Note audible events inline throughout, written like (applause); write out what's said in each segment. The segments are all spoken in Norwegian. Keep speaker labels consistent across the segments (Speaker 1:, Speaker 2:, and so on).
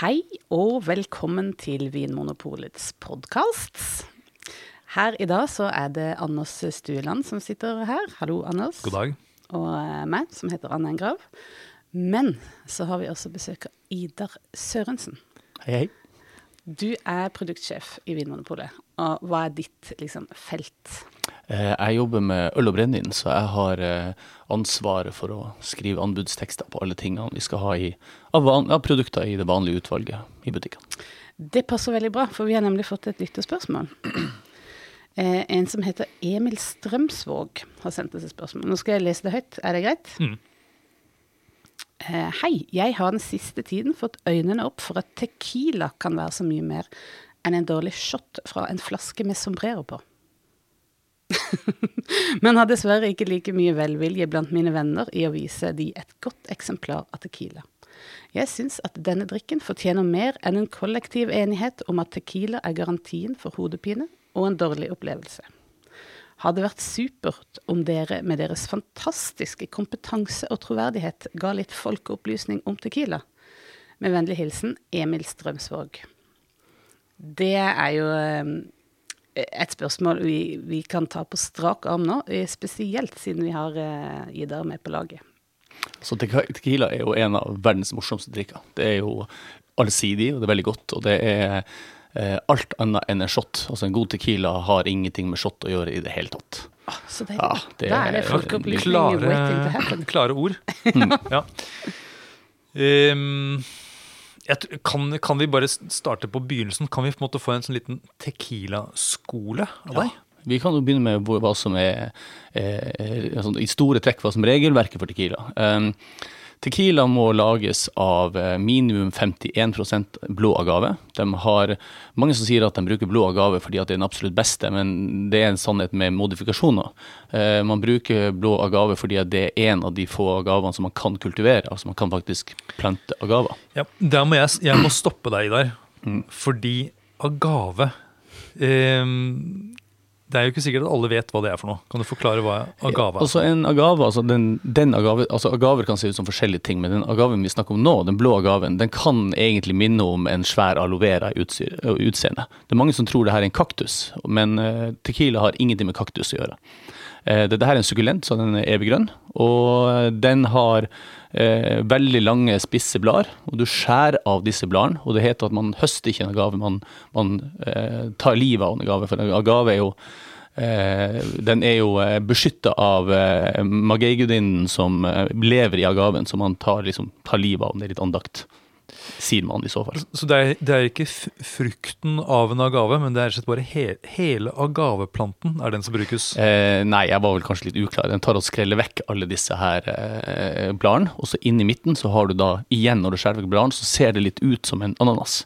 Speaker 1: Hei og velkommen til Vinmonopolets podkast. Her i dag så er det Anders Stueland som sitter her. Hallo, Anders.
Speaker 2: God dag.
Speaker 1: Og eh, meg, som heter Anne Engrav. Men så har vi også besøk av Idar Sørensen.
Speaker 3: Hei, hei.
Speaker 1: Du er produktsjef i Vinmonopolet. Og hva er ditt liksom, felt?
Speaker 3: Eh, Jeg jobber med øl og brennevin, så jeg har eh, ansvaret for å skrive anbudstekster på alle tingene vi skal ha i, av, van, av produkter i det vanlige utvalget i butikkene.
Speaker 1: Det passer veldig bra, for vi har nemlig fått et lyttespørsmål. (clears throat) Eh, en som heter Emil Strømsvåg har sendt oss et spørsmål. Nå skal jeg lese det høyt, er det greit?
Speaker 2: Mm.
Speaker 1: Eh, hei, jeg har den siste tiden fått øynene opp for at tequila kan være så mye mer enn en dårlig shot fra en flaske med sombrero på. (laughs) Men har dessverre ikke like mye velvilje blant mine venner i å vise de et godt eksemplar av tequila. Jeg syns at denne drikken fortjener mer enn en kollektiv enighet om at tequila er garantien for hodepine og en dårlig opplevelse. Hadde vært supert om dere med deres fantastiske kompetanse og troverdighet ga litt folkeopplysning om tequila. Med vennlig hilsen Emil Strømsvåg. Det er jo eh, et spørsmål vi, vi kan ta på strak arm nå, eh, spesielt siden vi har uh, Idar med på laget.
Speaker 3: Så tequila er jo en av verdens morsomste drikker. Det er jo allsidig, og det er veldig godt. Og det er eh, alt annet enn en shot. Altså en god tequila har ingenting med shot å gjøre i det hele tatt.
Speaker 1: Å, så deilig.
Speaker 3: Ja, det
Speaker 1: da er det
Speaker 3: er
Speaker 1: folkeopplysning.
Speaker 2: Klare, klare ord. (laughs) ja. Ehm, jeg, tr- kan, kan vi bare starte på begynnelsen? Kan vi på en måte få en sånn liten tequila-skole av deg? Ja.
Speaker 3: Vi kan jo begynne med hva som er eh, altså, i store trekk hva som er regelverket for tequila. Um, tequila må lages av eh, minimum 51% blå agave. De har, mange som sier at de bruker blå agave fordi at det er den absolutt beste, men det er en sannhet med modifikasjoner. Eh, man bruker blå agave fordi at det er en av de få agavene som man kan kultivere. altså Man kan faktisk plante agaver.
Speaker 2: Ja, der må jeg, jeg må stoppe deg der.
Speaker 3: Mm.
Speaker 2: Fordi agave ehm, Det er jo ikke sikkert at alle vet hva det er for noe. Kan du forklare hva agave er?
Speaker 3: Altså en agave, altså den, den agave, altså agaver kan se ut som forskjellige ting, men den agaven vi snakker om nå, den blå agaven, den kan egentlig minne om en svær aloe vera i utseende. Det er mange som tror det her er en kaktus, men eh, tequila har ingenting med kaktus å gjøre. Eh, Dette er en sukkulent, så den er evig grønn, og den har eh, veldig lange, spisse blader, og du skjærer av disse bladene, og det heter at man høster ikke en agave, man, man eh, tar livet av en agave, for en agave er jo Eh, den er jo eh, beskytta av eh, magigudinnen som eh, lever i agaven, så man tar, liksom, tar livet av den. Det er litt andakt, sier man i så fall.
Speaker 2: Så det er, det er ikke frukten av en agave, men det er slett bare he hele agaveplanten er den som brukes?
Speaker 3: Eh, nei, jeg var vel kanskje litt uklar. Den tar og skreller vekk alle disse her eh, bladene, og så inni midten så har du da igjen, når du skjærer vekk bladene, så ser det litt ut som en ananas.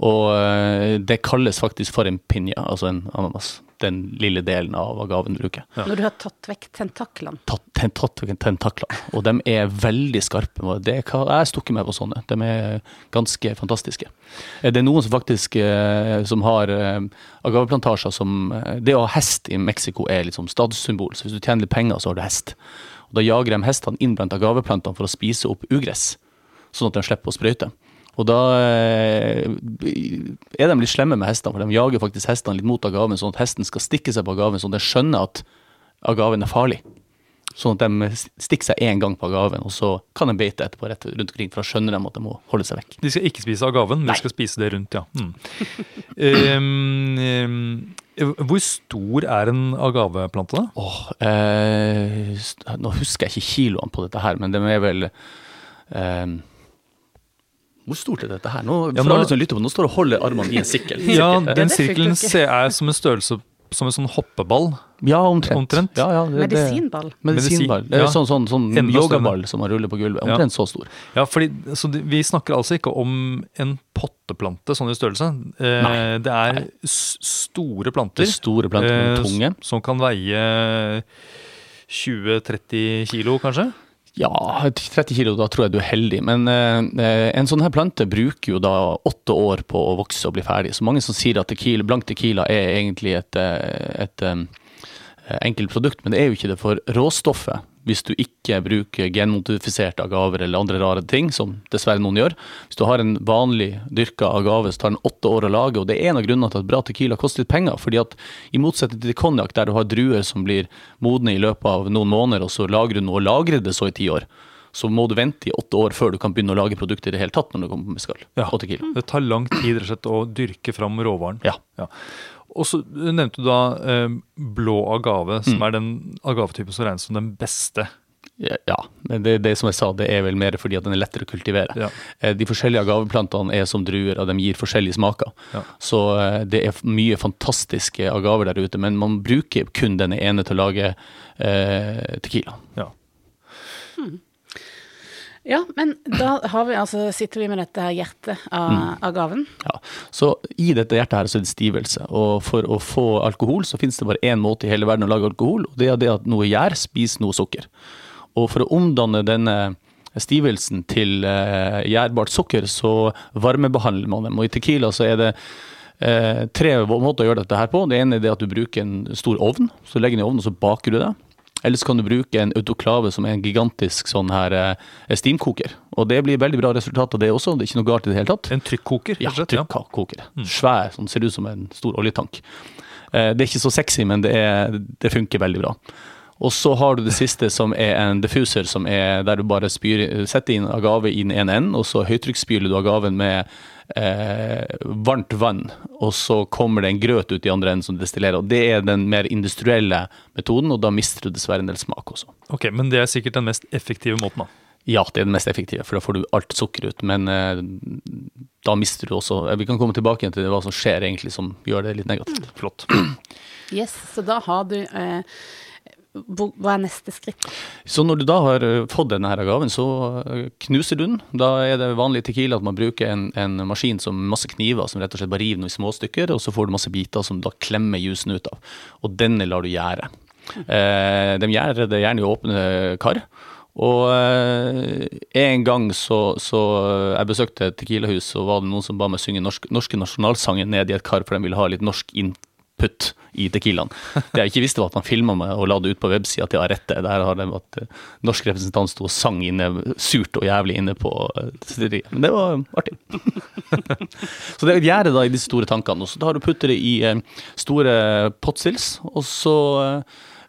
Speaker 3: Og eh, det kalles faktisk for en pinja, altså en ananas. Den lille delen av agaven du bruker.
Speaker 2: Ja.
Speaker 1: Når du har tatt vekk tentaklene.
Speaker 3: tatt, ten- tatt vekk tentaklene. Og de er veldig skarpe. Det, kan- jeg har stukket meg på sånne. De er ganske fantastiske. Eh, Det er noen som faktisk eh, som har eh, agaveplantasjer som Det å ha hest i Mexico er liksom statssymbol. Så hvis du tjener litt penger, så har du hest. Og Da jager de hestene inn blant agaveplantene for å spise opp ugress, sånn at de slipper å sprøyte. Og da eh, er de litt slemme med hestene, for de jager faktisk hestene litt mot agaven, sånn at hesten skal stikke seg på agaven, sånn at de skjønner at agaven er farlig. Sånn at de stikker seg én gang på agaven, og så kan de beite etterpå rett rundt omkring, for da skjønner de at de må holde seg vekk.
Speaker 2: De skal ikke spise agaven, men de skal spise det rundt, ja. Mm. (laughs) um, um, hvor stor er en agaveplante, da?
Speaker 3: Oh, eh, nå husker jeg ikke kiloene på dette her, men de er vel eh, Hvor stort er dette her? Nå,
Speaker 2: Ja, nå-
Speaker 3: alle som lytter på, nå står du og holder armene i en sirkel. (laughs)
Speaker 2: Ja, den sirkelen ser jeg som en størrelse som en sånn hoppeball.
Speaker 3: Ja, omtrent.
Speaker 2: Omtrent.
Speaker 3: Ja, ja, det-
Speaker 1: Medisinball.
Speaker 3: Medisinball. Det
Speaker 2: ja.
Speaker 3: sånn, sånn, sånn yogaball som man ruller på gulvet.
Speaker 2: Ja.
Speaker 3: Omtrent så stor.
Speaker 2: Ja, fordi, så Vi snakker altså ikke om en potteplante sånn i størrelse. Eh,
Speaker 3: Nei.
Speaker 2: det er s store planter.
Speaker 3: Det er store planter med
Speaker 2: eh,
Speaker 3: tunge.
Speaker 2: Som kan veie 20-30 kilo, kanskje?
Speaker 3: Ja, 30 kilo, da tror jeg du er heldig. Men eh, en sånn her plante bruker jo da åtte år på å vokse og bli ferdig. Så mange som sier at tequila, blank tequila er egentlig et, et, et eh, enkelt produkt, men det er jo ikke det. For råstoffet hvis du ikke bruker genmodifiserte agaver eller andre rare ting, som dessverre noen gjør. Hvis du har en vanlig dyrka agave, så tar den åtte år å lage, og det er en av grunnene til at bra tequila koster litt penger. fordi at i motsetning til konjakk, der du har druer som blir modne i løpet av noen måneder, og så lagrer du noe og lagrer det så i ti år, så må du vente i åtte år før du kan begynne å lage produkter i det hele tatt når du kommer på mescal
Speaker 2: Ja. Det tar lang tid rett og slett å dyrke fram råvaren.
Speaker 3: Ja. Ja.
Speaker 2: Og så nevnte du da eh, blå agave, som
Speaker 3: Mm.
Speaker 2: er den agavetypen som regnes som den beste.
Speaker 3: Ja, det, det som jeg sa, det er vel mer fordi at den er lettere å kultivere.
Speaker 2: Ja.
Speaker 3: Eh, De forskjellige agaveplantene er som druer, og de gir forskjellige smaker.
Speaker 2: Ja.
Speaker 3: Så eh, det er mye fantastiske agaver der ute, men man bruker kun denne ene til å lage eh, tequila.
Speaker 2: Ja.
Speaker 1: Ja, men da har vi altså, sitter vi med dette her hjertet av,
Speaker 3: Mm.
Speaker 1: av gaven.
Speaker 3: Ja. Så i dette hjertet her så er det stivelse, og for å få alkohol så finnes det bare én måte i hele verden å lage alkohol, og det er det at noe gjær spiser noe sukker. Og for å omdanne denne stivelsen til uh, gjærbart sukker, så varmebehandler man dem. Og i tequila så er det uh, tre måter å gjøre dette her på. Det ene er det at du bruker en stor ovn, så legger den i ovnen og så baker du det. Eller så kan du bruke en autoklave som er en gigantisk sånn her eh, steamkoker. Og det blir veldig bra resultat av det også, det er ikke noe galt i det hele tatt.
Speaker 2: En trykkoker,
Speaker 3: Ja,
Speaker 2: trykkoker. Ja.
Speaker 3: Mm. Svær, sånn ser ut som en stor oljetank. Eh, Det er ikke så sexy, men det, er, det funker veldig bra. Og så har du det siste, som er en diffuser, som er der du bare spyr, setter inn agave i den ene enden, og så høytrykksspyler du agaven med eh, varmt vann, og så kommer det en grøt ut i andre enden som destillerer. Og det er den mer industrielle metoden, og da mister du dessverre en del smak også.
Speaker 2: Ok, Men det er sikkert den mest effektive måten, da.
Speaker 3: Ja, det er den mest effektive, for da får du alt sukker ut. Men eh, da mister du også eh, Vi kan komme tilbake igjen til hva som skjer egentlig som gjør det litt negativt.
Speaker 2: Flott.
Speaker 1: Yes, så da har du eh, Hva er neste skritt?
Speaker 3: Så når du da har eh, fått denne her gaven, så eh, knuser du den. Da er det vanlig tequila at man bruker en, en maskin som masse kniver, som rett og slett bare river noen små stykker, og så får du masse biter som da klemmer jusen ut av. Og denne lar du gjære. Eh, de gjærer det gjerne i åpne kar. Og en gang så, så jeg besøkte et tequilahus, så var det noen som ba meg synge norsk, norske nasjonalsangen ned i et kar, for de ville ha litt norsk input i tequilaen. Det jeg ikke visste, var at han filma meg og la det ut på websida til Arette. Der har de at eh, norsk representant sto og sang inne, surt og jævlig inne på eh, destilleriet. Men det var artig. (laughs) så det er et gjerde da i disse store tankene, og så tar du putter det i eh, store pottsils, og så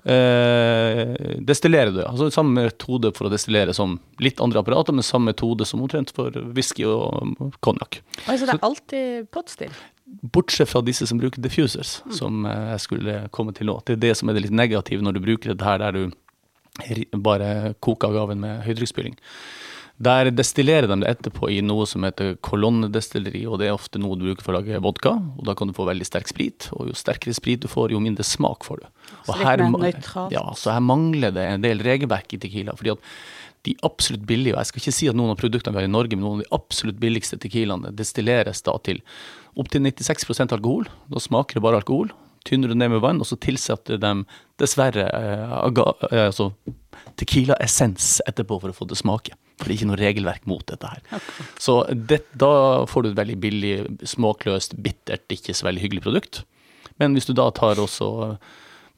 Speaker 3: eh, destillerer du. Altså samme metode for å destillere som litt andre apparater, men samme metode som omtrent for whisky og konjakk.
Speaker 1: Altså så det er alltid potstill?
Speaker 3: Bortsett fra disse som bruker diffusers, som eh, jeg skulle komme til nå. Det er det som er det litt negative når du bruker dette her der du bare koker gaven med høytrykksspyling. Der destillerer de det etterpå i noe som heter kolonnedestilleri, og det er ofte noe du bruker for å lage vodka, og da kan du få veldig sterk sprit, og jo sterkere sprit du får, jo mindre smak får du. Og
Speaker 1: mer.
Speaker 3: Ja, så her mangler det en del regelverk i Tequila, fordi at de absolutt billige, og jeg skal ikke si at noen av produktene vi har i Norge, men noen av de absolutt billigste tequilaene destilleres da til opptil 96% alkohol. Da smaker det bare alkohol. Tynner du ned med vann, og så tilsetter de dessverre eh, eh, altså tequila-essens etterpå for å få det smake. For det er ikke noe regelverk mot dette her. Så det, da får du et veldig billig, småkløst, bittert, ikke så veldig hyggelig produkt. Men hvis du da tar også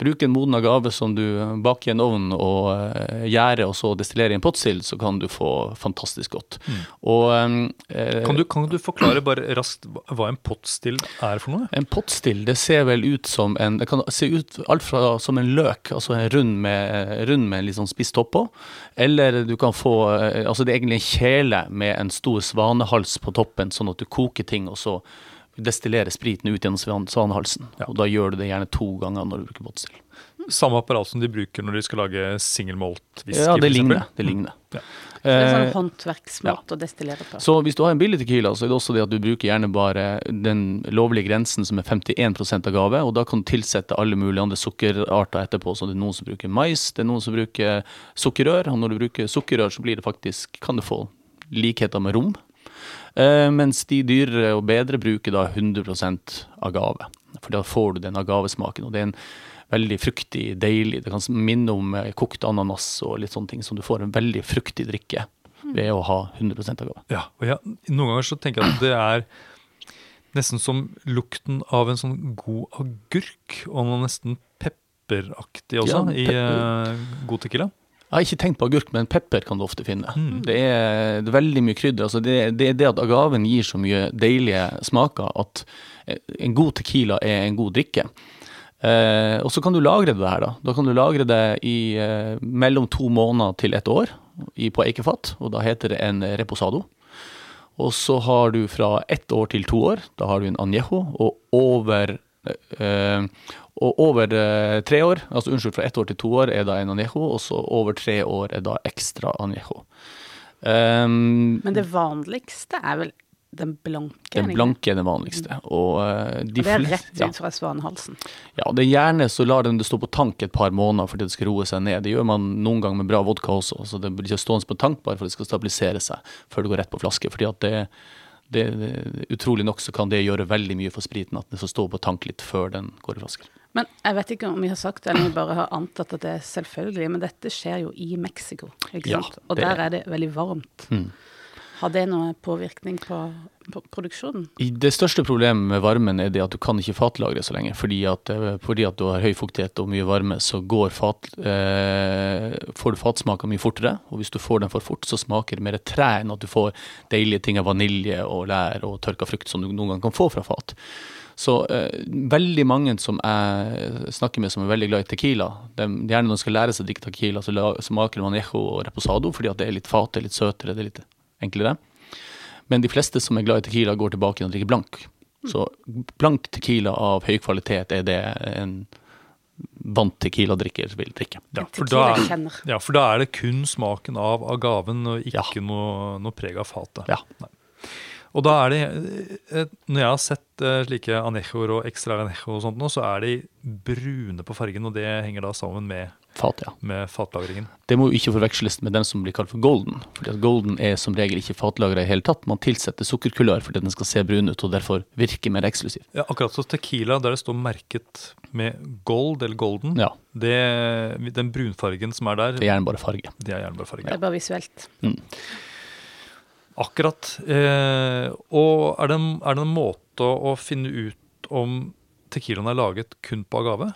Speaker 3: Bruk en moden agave som du baker i en ovn og uh, gjærer, og så destillerer i en pottsild, så kan du få fantastisk godt. Og eh,
Speaker 2: Kan du, kan du forklare bare raskt hva- en pottsild er for noe?
Speaker 3: en pottsild det ser vel ut som en Det kan se ut alt fra som en løk, altså en rund med, rund med en litt sånn spiss topp på. Eller du kan få eh, Altså det er egentlig en kjele med en stor svanehals på toppen, sånn at du koker ting, og så destillerer spriten ut gjennom svanehalsen. Ja. Og da gjør du det gjerne to ganger når du bruker båtstil.
Speaker 2: Samme apparat som de bruker når de skal lage single malt whisky?
Speaker 3: Ja, det ligner. Det ligner.
Speaker 2: Ja.
Speaker 1: Det er
Speaker 3: Eh,
Speaker 1: sånn håndverksmåte å destillere på.
Speaker 3: Så hvis du har en billig tequila, så er det også det at du bruker gjerne bare den lovlige grensen som er 51% agave, og da kan du tilsette alle mulige andre sukkerarter etterpå. Så det er noen som bruker mais, det er noen som bruker sukkerrør, og når du bruker sukkerrør, så blir det faktisk, kan du få likheter med rom. Eh, mens de dyrere og bedre bruker da 100% agave, for da får du den agavesmaken. og det er en veldig fruktig, deilig. Det kan minne om eh, kokt ananas og litt sånne ting, så du får en veldig fruktig drikke ved å ha 100% agave.
Speaker 2: Ja, og jeg, Noen ganger så tenker jeg at det er nesten som lukten av en sånn god agurk, og noe nesten pepperaktig også,
Speaker 3: Ja,
Speaker 2: i
Speaker 3: pepper.
Speaker 2: eh, god tequila.
Speaker 3: Jeg har ikke tenkt på agurk, men pepper kan du ofte finne. Det, er, det er veldig mye krydder. Altså det, det er det at agaven gir så mye deilige smaker at en god tequila er en god drikke. Eh, og så kan du lagre det her, da. Da kan du lagre det i eh, mellom to måneder til et år i, på eikefat, og da heter det en reposado. Og så har du fra ett år til to år, da har du en añejo, og over eh, og over eh, tre år, altså unnskyld, fra ett år til to år er da en anjejo, og så over tre år er da ekstra anjejo. Um,
Speaker 1: Men det vanligste er vel den blanke?
Speaker 3: den blanke er den vanligste. Og, uh, de
Speaker 1: Og det er rett ut fra svanehalsen.
Speaker 3: Ja, det er gjerne så lar den det stå på tank et par måneder fordi det skal roe seg ned. Det gjør man noen ganger med bra vodka også, så det blir ikke stående på tank bare for det skal stabilisere seg før det går rett på flaske. Fordi at det, det, det Utrolig nok så kan det gjøre veldig mye for spriten at den skal stå på tank litt før den går i flasker.
Speaker 1: Men jeg vet ikke om vi har sagt det, eller om vi bare har antatt at det er selvfølgelig, men dette skjer jo i Mexico, ikke
Speaker 3: Ja,
Speaker 1: sant? Og der er det veldig varmt.
Speaker 3: Mm.
Speaker 1: Har det noe påvirkning på, på produksjonen?
Speaker 3: Det største problemet med varmen er det at du kan ikke fatlagre så lenge. Fordi at, eh, fordi at du har høy fuktighet og mye varme, så går fat, eh, får du fatsmaker mye fortere. Og hvis du får den for fort, så smaker det mer tre enn at du får deilige ting av vanilje og lær og tørka frukt som du noen gang kan få fra fat. Så eh, veldig mange som jeg snakker med som er veldig glad i tequila, de, gjerne når de skal lære seg å drikke tequila, så la, smaker man manejo og reposado fordi at det er litt fat, det er litt søtere, det er litt enklere. Men de fleste som er glad i tequila, går tilbake og drikker blank. Så blank tequila av høy kvalitet er det en vant tequila-drikker vil drikke.
Speaker 2: Ja, for da, ja, for da er det kun smaken av agaven og ikke
Speaker 3: Ja.
Speaker 2: noe, noe preg av fatet.
Speaker 3: Ja.
Speaker 2: Nei. Og da er det, eh, når jeg har sett eh, slike anejoer og ekstra anejo og sånt nå, så er de brune på fargen, og det henger da sammen med,
Speaker 3: Fat, ja.
Speaker 2: med fatlagringen.
Speaker 3: Det må jo ikke forveksles med den som blir kalt for golden. Fordi at golden er som regel ikke fatlagra i hele tatt. Man tilsetter sukkerkulør fordi den skal se brun ut og derfor virke mer eksklusiv.
Speaker 2: Ja, akkurat som tequila, der det står merket med gold eller golden,
Speaker 3: Ja,
Speaker 2: det, den brunfargen som er der,
Speaker 3: det er gjerne bare farge.
Speaker 2: det er gjerne bare farge.
Speaker 1: Det er bare visuelt.
Speaker 2: Akkurat. Eh, og er det, en, er det en måte å finne ut om tequilaen er laget kun på agave?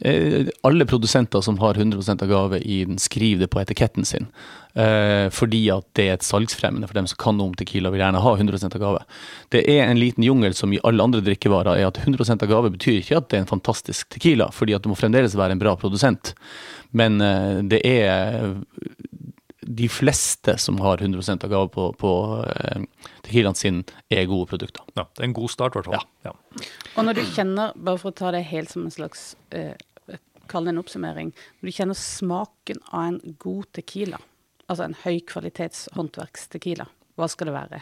Speaker 2: Eh,
Speaker 3: alle produsenter som har 100 agave i den, skriver det på etiketten sin. Eh, fordi at det er et salgsfremmende for dem som kan noe om tequila, vil gjerne ha 100% agave. Det er en liten jungel som i alle andre drikkevarer, er at 100 agave betyr ikke at det er en fantastisk tequila, fordi at du må fremdeles være en bra produsent. Men eh, det er de fleste som har 100% gave på, på eh, tequilaen sin, er gode produkter.
Speaker 2: ja, det er en god start, i hvert fall. Ja.
Speaker 1: Og når du kjenner, bare for å ta det helt som en slags eh, Kall det en oppsummering. Når du kjenner smaken av en god tequila, altså en høykvalitets håndverkstequila, hva skal det være?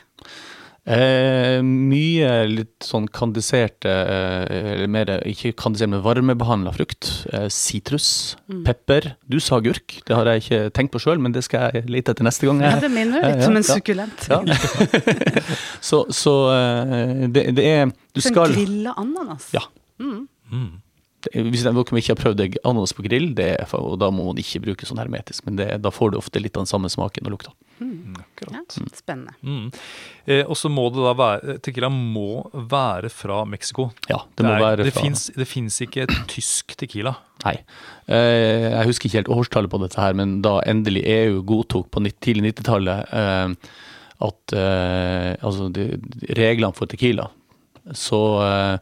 Speaker 3: Eh, mye litt sånn kandiserte, eh, eller mer ikke kandisert, men varmebehandla frukt. Eh, mm. pepper. Du sa agurk, det har jeg ikke tenkt på sjøl, men det skal jeg lete etter neste gang.
Speaker 1: Ja, det minner litt
Speaker 3: Ja, ja,
Speaker 1: som en
Speaker 3: ja.
Speaker 1: sukkulent.
Speaker 3: Ja. (laughs) så så eh, det, det er Du
Speaker 1: en
Speaker 3: skal
Speaker 1: grilla ananas.
Speaker 3: Ja.
Speaker 1: Mm.
Speaker 2: Mm.
Speaker 3: Hvis dere ikke har prøvd deg ananas på grill, det er, og da må man ikke bruke sånn hermetisk, men det, da får du ofte litt av den samme smaken og lukta.
Speaker 2: Mm, Akkurat.
Speaker 1: Ja, spennende.
Speaker 2: Mm. Eh, og så må det da være Tequila må være fra Mexico.
Speaker 3: Ja, det må
Speaker 2: er-
Speaker 3: være
Speaker 2: det
Speaker 3: fra
Speaker 2: Finnes, Det fins ikke et tysk tequila.
Speaker 3: Nei. Eh, jeg husker ikke helt årstallet på dette her, men da endelig EU godtok på tidlig 90-tallet eh, at eh, altså de, de reglene for tequila, så eh,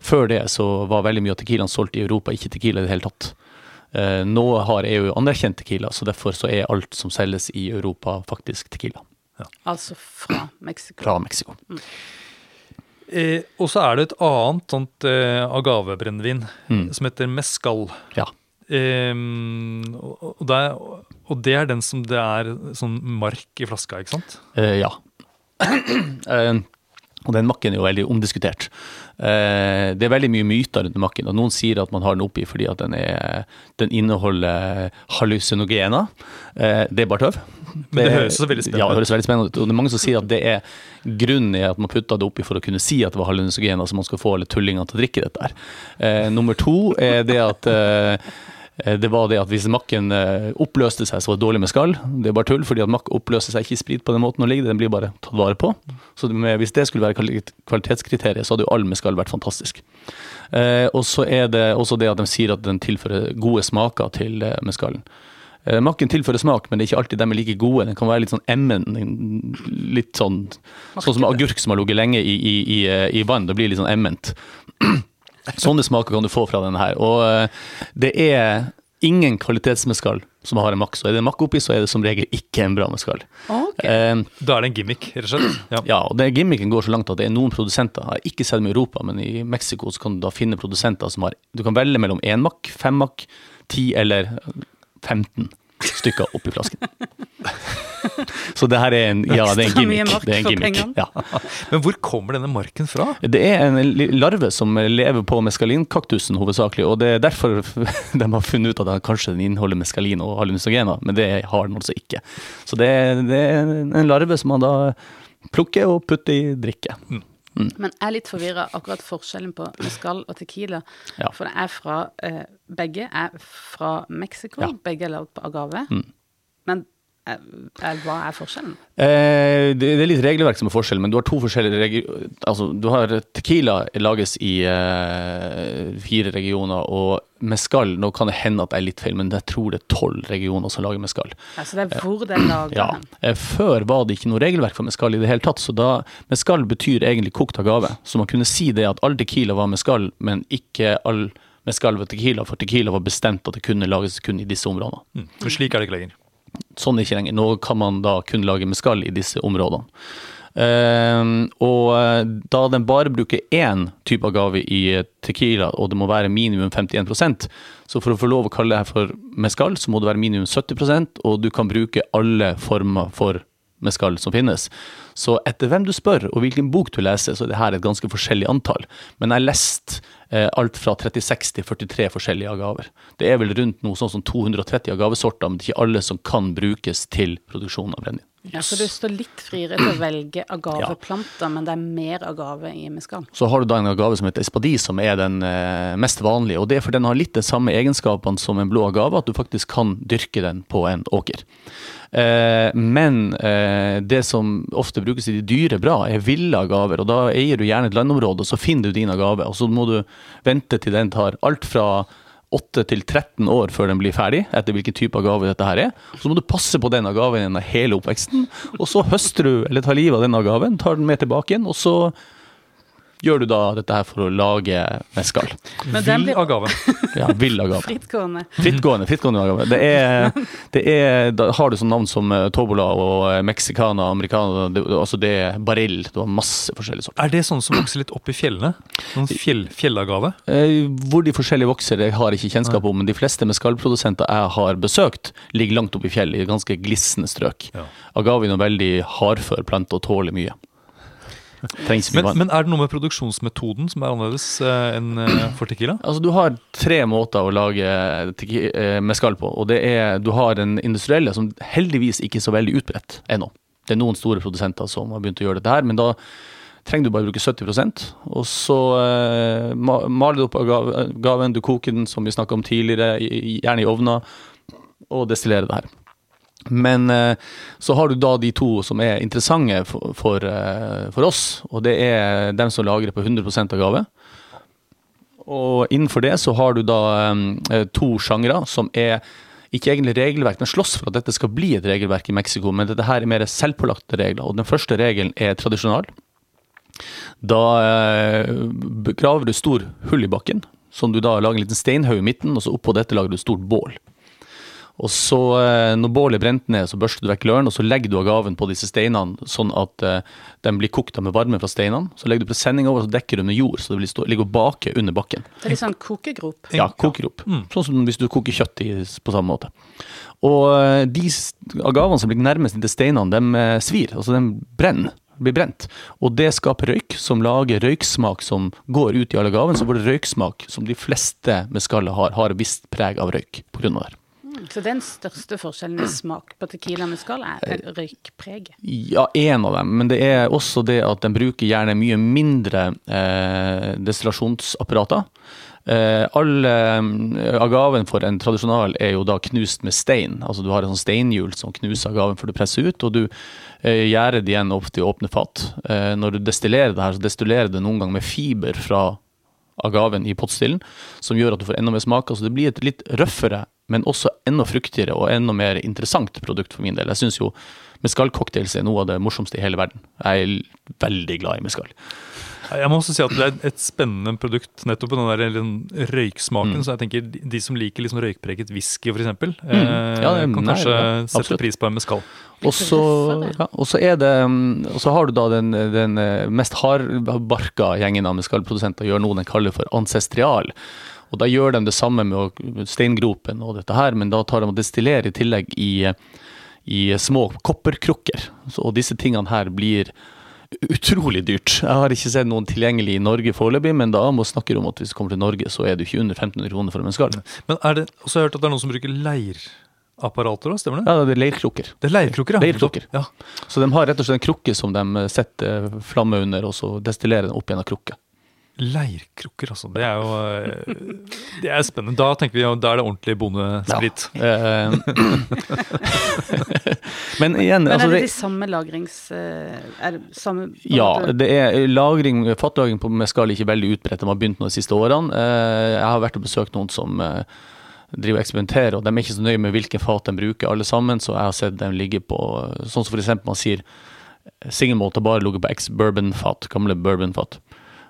Speaker 3: før det så var veldig mye av tequilaen solgt i Europa, ikke tequila i det hele tatt. Eh, nå har EU anerkjent tequila, så derfor så er alt som selges i Europa faktisk tequila
Speaker 1: Altså fra Mexico.
Speaker 3: fra Mexico.
Speaker 2: Eh, og så er det et annet sånt eh, agavebrennevin
Speaker 3: Mm.
Speaker 2: som heter mescal.
Speaker 3: Ja.
Speaker 2: Eh, og, og, det er, og det er den som det er sånn mark i flaska, ikke sant?
Speaker 3: Eh, ja. (clears throat) Og den makken er jo veldig omdiskutert. Eh, det er veldig mye myter rundt makken, og noen sier at man har den oppi fordi at den, er, den inneholder hallusinogener. Eh, det er bare tøv.
Speaker 2: Men det høres så veldig spennende ut.
Speaker 3: Ja, det høres veldig spennende ut. Og det er mange som sier at det er grunnen er at man putta det oppi for å kunne si at det var hallusinogener, så man skal få alle tullingene til å drikke dette her. Eh, nummer to er det at Det var det at hvis makken eh, oppløste seg, så var det dårlig med skall. Det er bare tull, fordi at makk oppløser seg ikke i sprit på den måten den ligger, den blir bare tatt vare på. Så hvis det skulle være kvali- kvalitetskriteriet, så hadde jo all med skall vært fantastisk. Eh, og så er det også det at de sier at den tilfører gode smaker til eh, meskallen. Eh, Makken tilfører smak, men det er ikke alltid de er like gode. Den kan være litt sånn emmen. Litt sånn Sånn som agurk som har ligget lenge i, i, i, eh, i vann. Det blir litt sånn emment. Sånne smaker kan du få fra denne her. Og eh, det er ingen kvalitetsmeskall som har en makk. Så er det makk oppi, så er det som regel ikke en bra meskall.
Speaker 1: Okay.
Speaker 3: Eh,
Speaker 2: Da er det en gimmick, rett og slett. Ja.
Speaker 3: ja, og den gimmicken går så langt at det er noen produsenter, jeg har ikke sett dem i Europa, men i Mexico så kan du da finne produsenter som har Du kan velge mellom én makk, fem makk, ti eller 15 stykker oppi flasken. Så det her er en, ja, det er en gimmick. Det er en gimmick. Ja.
Speaker 2: Men hvor kommer denne marken fra?
Speaker 3: Det er en larve som lever på meskalinkaktusen hovedsakelig, og det er derfor (laughs) de har funnet ut at den kanskje inneholder meskalin og hallucinogener, men det har den altså ikke. Så det, er- det er en larve som man da plukker og putter i drikke.
Speaker 1: Men jeg er litt forvirra akkurat forskjellen på mescal og tequila.
Speaker 3: Ja.
Speaker 1: For det er fra eh, Begge er fra Mexico.
Speaker 3: Ja. Mm.
Speaker 1: Begge er lagd på agave. Men eh, eh, hva er forskjellen?
Speaker 3: Eh, det, det er litt regelverk som er forskjell, men du har to forskjellige regioner. Altså, du har Tequila lages i eh, fire regioner, og mescal Nå kan det hende at jeg er litt feil, men jeg tror det er tolv regioner som lager mescal.
Speaker 1: Altså det er hvor det (clears throat) lager
Speaker 3: Ja.
Speaker 1: Den.
Speaker 3: Eh, Før var det ikke noe regelverk for mescal i det hele tatt, så da Mescal betyr egentlig kokt agave. Så man kunne si det at all tequila var mescal, men ikke all mescal var tequila, for tequila var bestemt at det kunne lages kun i disse områdene.
Speaker 2: Mm. For slik er det ikke lenger.
Speaker 3: Sånn ikke lenger. Nå kan man da kun lage meskall i disse områdene. Uh, og eh, da den bare bruker én type agave i eh, tequila, og det må være minimum 51% så for å få lov å kalle det her for mescal, så må det være minimum 70% og du kan bruke alle former for mescal som finnes. Så etter hvem du spør, og hvilken bok du leser, så er det her et ganske forskjellig antall. Men jeg leste lest alt fra 36 til 43 forskjellige agaver. Det er vel rundt noe sånn som 230 agavesorter, men det er ikke alle som kan brukes til produksjon av brennevin.
Speaker 1: Ja, så du står litt friere til å velge agaveplanter, men det er mer agave i mescal.
Speaker 3: Så har du da en agave som heter espadis, som er den eh, mest vanlige. Og det er for den har litt de samme egenskapene som en blå agave, at du faktisk kan dyrke den på en åker. Eh, men eh, det som ofte brukes i de dyre bra, er ville agaver. Og da eier du gjerne et landområde, og så finner du din agave. Og så må du vente til den tar alt fra 8 til 13 år før den blir ferdig, etter hvilken type av gave dette her er. Så må du passe på den gaven gjennom hele oppveksten, og så høster du, eller tar livet av den gaven, tar den med tilbake igjen, og så gjør du da dette her for å lage mescal.
Speaker 1: Men
Speaker 2: Vill
Speaker 1: blir
Speaker 2: agave.
Speaker 3: Ja, vill agave. (laughs)
Speaker 1: frittgående.
Speaker 3: Frittgående, frittgående agave. Det er, det er, da har du sånn navn som eh, Tobola og eh, Mexicana, Americana, det, altså det er Barill, du har masse forskjellige sorter.
Speaker 2: Er det sånne som vokser litt opp i fjellene? Noen fjell, fjellagave?
Speaker 3: Eh, Hvor de forskjellige vokser, det har jeg ikke kjennskap om, men de fleste mescalprodusenter jeg har besøkt, ligger langt oppe i fjellet, i ganske glisne strøk.
Speaker 2: Ja.
Speaker 3: Agave er en veldig hardfør plante og tåler mye. Trenger ikke så mye (laughs)
Speaker 2: Men, men er det noe med produksjonsmetoden som er annerledes eh, enn eh, for tequila?
Speaker 3: Altså, du har tre måter å lage eh, mescal på. og det er, Du har den industrielle, som heldigvis ikke er så veldig utbredt ennå. Det er noen store produsenter som har begynt å gjøre dette her, men da trenger du bare bruke 70% og så eh, maler du opp agaven, gaven, du koker den som vi snakka om tidligere, gjerne i ovna, og destillerer det her. Men eh, så har du da de to som er interessante for, for, eh, for oss, og det er dem som lagrer på 100% gave. Og innenfor det så har du da eh, to sjangre som er ikke egentlig regelverk, men slåss for at dette skal bli et regelverk i Mexico. Men dette her er mer selvpålagte regler. Og den første regelen er tradisjonal. Da graver du stor hull i bakken, som du da lager en liten steinhaug i midten, og så oppå dette lager du et stort bål. Og så eh, Når bålet er brent ned, så børster du vekk løren, og så legger du agaven på disse steinene, sånn at eh, den blir kokt av med varme fra steinene. Så legger du presenning over, og så dekker du med jord, så det ligger og bake under bakken.
Speaker 1: Det er litt sånn kokegrop.
Speaker 3: Ja, kokerop. Sånn som hvis du koker kjøtt i, på samme måte. Og eh, de agavene som ligger nærmest inntil steinene, de svir. Altså de brenner. Blir brent. Og det skaper røyk, som lager røyksmak som går ut i alle gavene. Så får det røyksmak som de fleste med skallet har, har visst preg av røyk på det.
Speaker 1: Så den største forskjellen i smak på tequila med er er røykpreget.
Speaker 3: Ja, én av dem, men det er også det at den bruker gjerne mye mindre eh, destillasjonsapparater. Eh, all eh, agaven for en tradisjonal er jo da knust med stein. Altså du har en sånn steinhjul som knuser agaven før du presser ut, og du eh, gjærer det igjen opp til åpne fat. Eh, når du destillerer det her, så destillerer du noen gang med fiber fra agaven i pottstillen, som gjør at du får enda mer smak. Altså det blir et litt røffere men også enda fruktigere og enda mer interessant produkt for min del. Jeg syns jo mescalcocktails er noe av det morsomste i hele verden. Jeg er veldig glad i mescal.
Speaker 2: Jeg må også si at det er et spennende produkt nettopp på den der røyksmaken.
Speaker 3: Mm.
Speaker 2: Så jeg tenker de- som liker liksom røykpreget whisky f.eks.,
Speaker 3: Mm.
Speaker 2: eh,
Speaker 3: Ja, det er-
Speaker 2: kan
Speaker 3: nei,
Speaker 2: kanskje
Speaker 3: nei,
Speaker 2: sette
Speaker 3: absolutt.
Speaker 2: pris på en mescal.
Speaker 3: Og så ja, er det mm, Og så har du da den, den eh, mest hardbarka gjengen av mescalprodusenter gjør noe den kaller for ancestrial. Og da gjør de det samme med steingropen og dette her, men da tar de og destillerer i tillegg i, i små kopperkrukker. Så, og disse tingene her blir utrolig dyrt. Jeg har ikke sett noen tilgjengelig i Norge foreløpig, men da må snakke om at hvis du kommer til Norge, så er jo ikke under 1500 kroner for en skall.
Speaker 2: Men er det, også har jeg hørt at det er noen som bruker leirapparater òg, stemmer det?
Speaker 3: Ja, det er leirkrukker.
Speaker 2: Det er leirkrukker, ja.
Speaker 3: Leirkrukker.
Speaker 2: Ja.
Speaker 3: Så de har rett og slett en krukke som de setter flamme under, og så destillerer den opp igjen av krukke.
Speaker 2: Leirkrukker, altså. Det er jo eh, Det er spennende. Da tenker vi, ja, da er det ordentlig bondesprit.
Speaker 3: Ja. (laughs) Men igjen,
Speaker 1: Men
Speaker 3: altså
Speaker 1: er det
Speaker 3: det,
Speaker 1: de samme lagrings... eh, Er det samme
Speaker 3: ja, det er lagring, fattlagring på mescal er ikke veldig utbredt. De har begynt nå de siste årene. Eh, Jeg har vært og besøkt noen som eh, driver og eksperimenterer, og de er ikke så nøye med hvilken fat de bruker alle sammen, så jeg har sett dem ligge på Sånn som eksempel man sier single malt har bare ligget på ex-bourbon-fat, gamle bourbon-fat.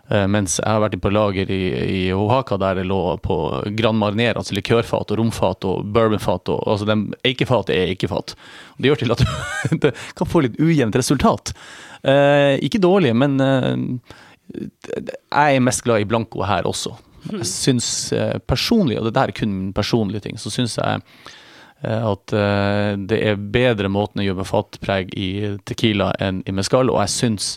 Speaker 3: Eh, mens jeg har vært på lager i, i Oaxaca der det lå på Grand Marnier, altså likørfat og romfat og bourbonfat. Og, altså den, eikefat er eikefat. Det gjør til at (laughs) du kan få litt ujevnt resultat. Eh, ikke dårlig, men eh, jeg er mest glad i blanco her også. Jeg syns eh, personlig, og det der er kun personlige ting, så syns jeg eh, at eh, det er bedre måten å med fatpreg i tequila enn i mescal, og jeg syns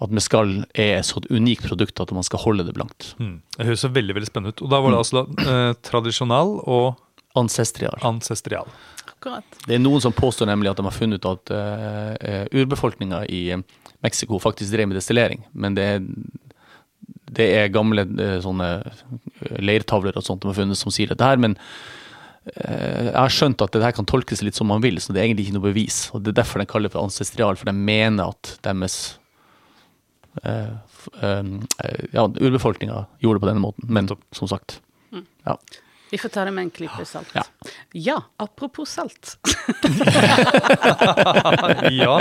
Speaker 3: at mescal er et så unikt produkt at man skal holde det blankt.
Speaker 2: Mm. Det høres veldig veldig spennende ut. Og da var det
Speaker 3: Mm.
Speaker 2: altså eh, tradisjonal og
Speaker 3: Ancestrial.
Speaker 2: ancestrial.
Speaker 1: Akkurat.
Speaker 3: Det er noen som påstår nemlig at de har funnet ut at uh, urbefolkninga i eh, Mexico faktisk drev med destillering, men det er, det er gamle eh, sånne eh, leirtavler og sånt de har funnet som sier dette her, men eh, jeg har skjønt at det her kan tolkes litt som man vil, så det er egentlig ikke noe bevis. og Det er derfor de kaller det for ancestrial, for de mener at deres eh, eh, ja, urbefolkninga gjorde det på denne måten, men som sagt. Ja.
Speaker 1: Vi får ta det med en klype salt.
Speaker 3: Ja.
Speaker 1: ja, apropos salt. (laughs)
Speaker 2: ja.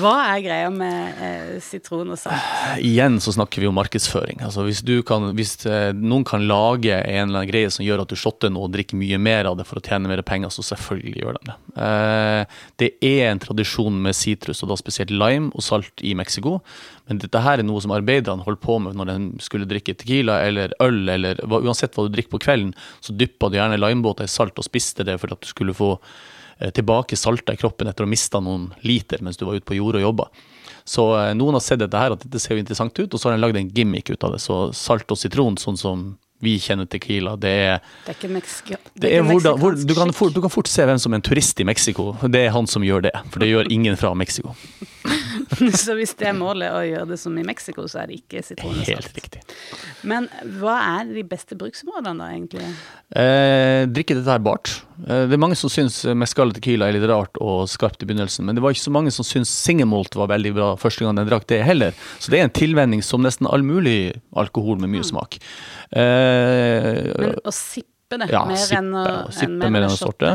Speaker 1: Hva er greia med eh, sitron og salt?
Speaker 3: Igjen så snakker vi om markedsføring. Altså hvis, du kan, hvis eh, noen kan lage en eller annen greie som gjør at du shotter noe og drikker mye mer av det for å tjene mer penger, så selvfølgelig gjør de det. Eh, det er en tradisjon med sitrus, og da spesielt lime og salt i Mexico. Men dette her er noe som arbeiderne holdt på med når de skulle drikke tequila eller øl, eller hva, uansett hva du drikker på kvelden, så dyppa du gjerne limebåter i salt og spiste det for at du skulle få eh, tilbake salta i kroppen etter å ha mista noen liter mens du var ute på jordet og jobba. Så eh, noen har sett dette her, at dette ser jo interessant ut, og så har de lagd en gimmick ut av det. Så salt og sitron, sånn som vi kjenner tequila, det er,
Speaker 1: Det er ikke Mexico.
Speaker 3: det er hvordan, hvor,
Speaker 1: meksikansk
Speaker 3: du, kan fort, du kan fort se hvem som er en turist i Mexico. Det er han som gjør det, for det gjør ingen fra Mexico. (laughs)
Speaker 1: Så hvis det er målet å gjøre det som i Mexico, så er det ikke sitron og
Speaker 3: Helt riktig.
Speaker 1: Men hva er de beste bruksområdene da, egentlig?
Speaker 3: Eh, drikke dette her bart. Eh, det er mange som syns mescal tequila er litt rart og skarpt i begynnelsen, men det var ikke så mange som syns singemolt var veldig bra første gang den drakk det heller. Så det er en tilvenning som nesten all mulig alkohol med mye smak. Eh,
Speaker 1: Men å sippe det
Speaker 3: ja,
Speaker 1: mer
Speaker 3: sippe,
Speaker 1: enn å,
Speaker 3: sippe
Speaker 1: enn mer
Speaker 3: mer
Speaker 1: enn å
Speaker 3: sorte.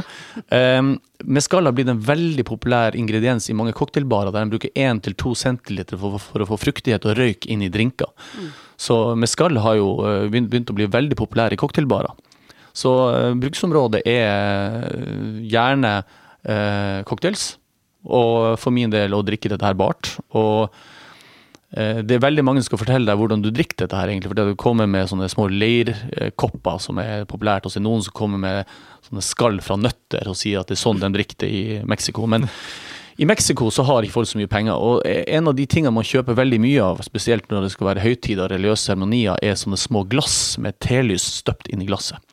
Speaker 3: Um, mescal har blitt en veldig populær ingrediens i mange cocktailbarer, der en bruker 1-2 centiliter for, for å få fruktighet og røyk inn i drinker. Så mescal har jo uh, begynt, å bli veldig populær i cocktailbarer. Så uh, bruksområdet er gjerne uh, cocktails, og for min del å drikke dette her bart. Og Eh, Det er veldig mange som skal fortelle deg hvordan du drikker dette her, egentlig. For du kommer med sånne små leirkopper som er populært, er noen som kommer med sånne skall fra nøtter og sier at det er sånn de drikker det i Mexico. Men i Mexico så har ikke folk så mye penger, og en av de tingene man kjøper veldig mye av, spesielt når det skal være høytider og religiøse seremonier, er sånne små glass med telys støpt inn i glasset.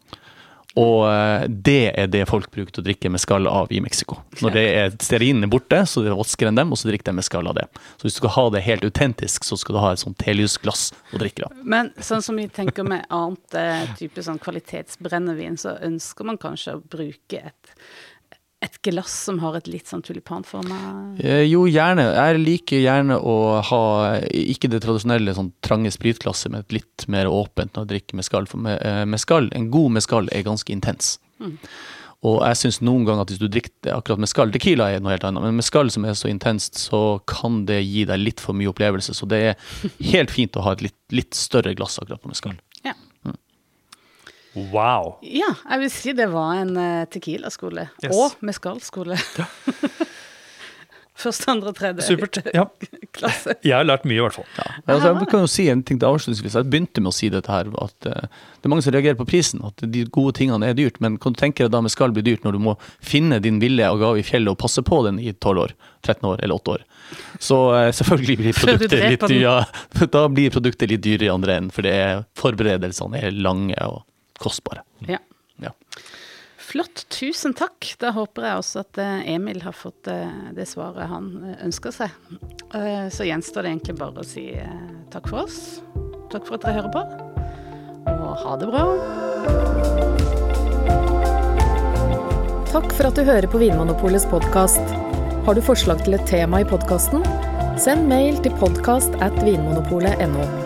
Speaker 3: Og eh, det er det folk bruker å drikke mescal av i Mexico. Når det er stearinen er borte, så vasker en dem, og så drikker de mescal av det. Så hvis du skal ha det helt autentisk, så skal du ha et sånt telysglass å drikke av.
Speaker 1: Men sånn som vi tenker med annet eh, type sånn kvalitetsbrennevin, så ønsker man kanskje å bruke et, et glass som har et litt sånn tulipanforma
Speaker 3: Eh, Jo, gjerne. Jeg liker gjerne å ha ikke det tradisjonelle sånn trange spritglasset, men et litt mer åpent når jeg drikker mescal. For me- eh, mescal, en god mescal er ganske intens. Og jeg syns noen ganger at hvis du drikker akkurat mescal Tequila er noe helt annet, men mescal som er så intenst, så kan det gi deg litt for mye opplevelse. Så det er (laughs) helt fint å ha et litt, litt større glass akkurat på mescal.
Speaker 1: Ja.
Speaker 2: Wow.
Speaker 1: ja, jeg vil si det var en uh, Tequila-skole.
Speaker 2: Yes.
Speaker 1: Og mescal-skole. (laughs) Første, andre, tredje
Speaker 2: Supert. (laughs) Ja.
Speaker 1: klasse.
Speaker 2: Jeg har lært mye, i hvert fall.
Speaker 3: Ja. Altså, jeg kan jo si en ting til avslutningsvis. Jeg begynte med å si dette her, at uh, det er mange som reagerer på prisen. At de gode tingene er dyrt. Men kan du tenke deg da mescal blir dyrt når du må finne din ville agave i fjellet og passe på den i 12 år, 13 år eller 8 år. Så uh, selvfølgelig blir (laughs) produktet litt
Speaker 1: dreper
Speaker 3: Ja. Da blir produktet litt dyrere i andre enden, for det er forberedelsene er lange og kostbare.
Speaker 1: Ja.
Speaker 3: Ja.
Speaker 1: Flott, tusen takk. Da håper jeg også at eh, Emil har fått eh, det svaret han eh, ønsker seg. Eh, Så gjenstår det egentlig bare å si takk for oss. Takk for at dere hører på, og ha det bra.
Speaker 4: Takk for at du hører på Vinmonopolets podkast. Har du forslag til et tema i podkasten? Send mail til podkast at vinmonopolet.no.